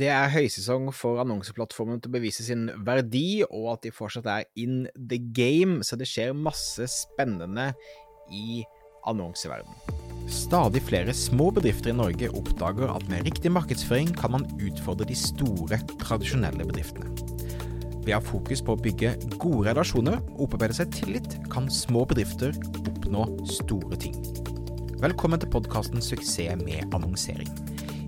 Det er høysesong for annonseplattformen til å bevise sin verdi, og at de fortsatt er in the game, så det skjer masse spennende i annonseverden. Stadig flere små bedrifter i Norge oppdager at med riktig markedsføring kan man utfordre de store, tradisjonelle bedriftene. Ved å ha fokus på å bygge gode relasjoner og opparbeide seg tillit, kan små bedrifter oppnå store ting. Velkommen til podkasten 'Suksess med annonsering'.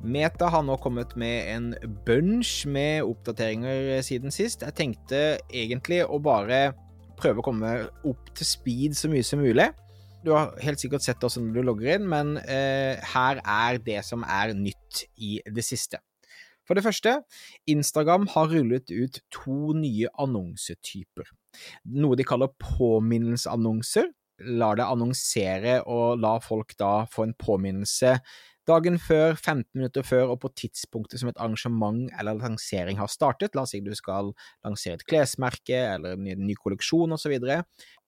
Meta har nå kommet med en bunch med oppdateringer siden sist. Jeg tenkte egentlig å bare prøve å komme opp til speed så mye som mulig. Du har helt sikkert sett også når du logger inn, men eh, her er det som er nytt i det siste. For det første, Instagram har rullet ut to nye annonsetyper. Noe de kaller påminnelsesannonser. Lar det annonsere og la folk da få en påminnelse dagen før, 15 minutter før og på tidspunktet som et arrangement eller lansering har startet. La oss si du skal lansere et klesmerke eller en ny kolleksjon osv.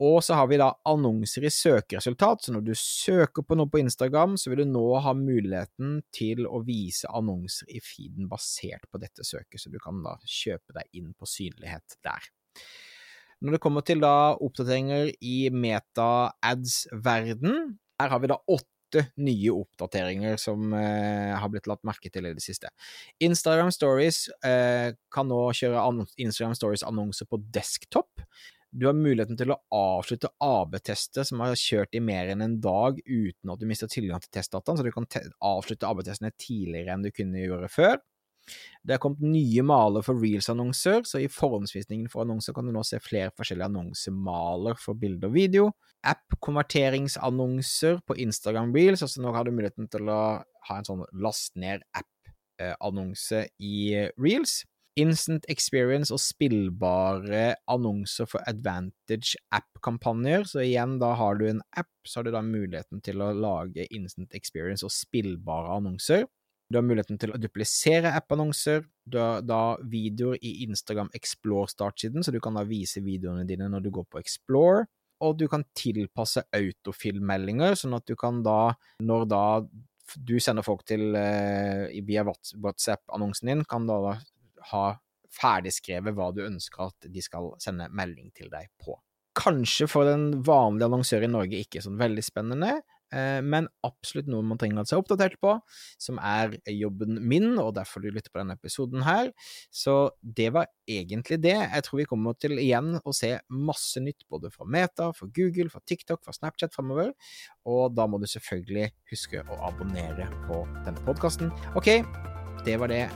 Og så har vi da annonser i søkeresultat, så når du søker på noe på Instagram, så vil du nå ha muligheten til å vise annonser i feeden basert på dette søket, så du kan da kjøpe deg inn på synlighet der. Når det kommer til da oppdateringer i meta-ads-verden, her har vi da åtte åtte nye oppdateringer som eh, har blitt latt merke til i det siste. Instagram Stories eh, kan nå kjøre Instagram Stories-annonser på desktop. Du har muligheten til å avslutte AB-tester som har kjørt i mer enn en dag uten at du mister tilgang til testdataen, så du kan avslutte AB-testene tidligere enn du kunne gjøre før. Det er kommet nye maler for reels-annonser, så i forhåndsvisningen for annonser kan du nå se flere forskjellige annonsemaler for bilde og video. App-konverteringsannonser på Instagram reels, altså nå har du muligheten til å ha en sånn last ned app-annonse i reels. Instant experience og spillbare annonser for Advantage app-kampanjer. Så igjen, da har du en app, så har du da muligheten til å lage instant experience og spillbare annonser. Du har muligheten til å duplisere app-annonser. Du har da videoer i Instagram Explore-startsiden, så du kan da vise videoene dine når du går på Explore. Og du kan tilpasse autofill-meldinger, sånn at du kan da, når da du sender folk til uh, via WhatsApp-annonsen din, kan da ha ferdigskrevet hva du ønsker at de skal sende melding til deg på. Kanskje for den vanlige annonsør i Norge ikke sånn veldig spennende, Eh, men absolutt noe man trenger å seg oppdatert på, som er jobben min, og derfor du lytter på denne episoden her. Så det var egentlig det. Jeg tror vi kommer til igjen å se masse nytt både fra Meta, fra Google, fra TikTok, fra Snapchat framover, og da må du selvfølgelig huske å abonnere på denne podkasten. Ok, det var det.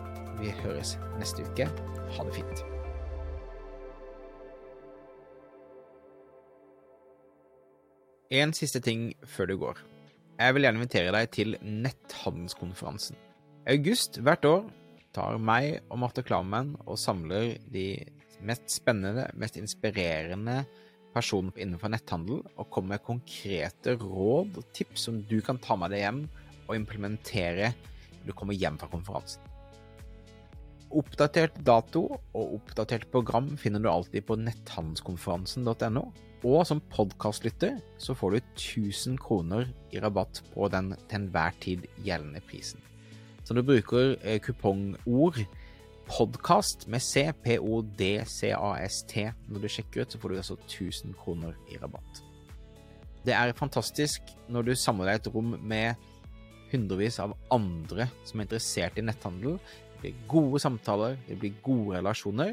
Vi høres neste uke. Ha det fint. En siste ting før du går. Jeg vil gjerne invitere deg til netthandelskonferansen. I august hvert år tar meg og Marte Klammen og samler de mest spennende, mest inspirerende personene innenfor netthandel, og kommer med konkrete råd og tips som du kan ta med deg hjem og implementere når du kommer hjem fra konferansen. Oppdatert dato og oppdatert program finner du alltid på netthandelskonferansen.no. Og som podkastlytter så får du 1000 kroner i rabatt på den til enhver tid gjeldende prisen. Så når du bruker eh, kupongord podkast med C, P-O-D-C-A-S-T når du sjekker ut, så får du altså 1000 kroner i rabatt. Det er fantastisk når du samler deg et rom med hundrevis av andre som er interessert i netthandel. Det blir gode samtaler, det blir gode relasjoner.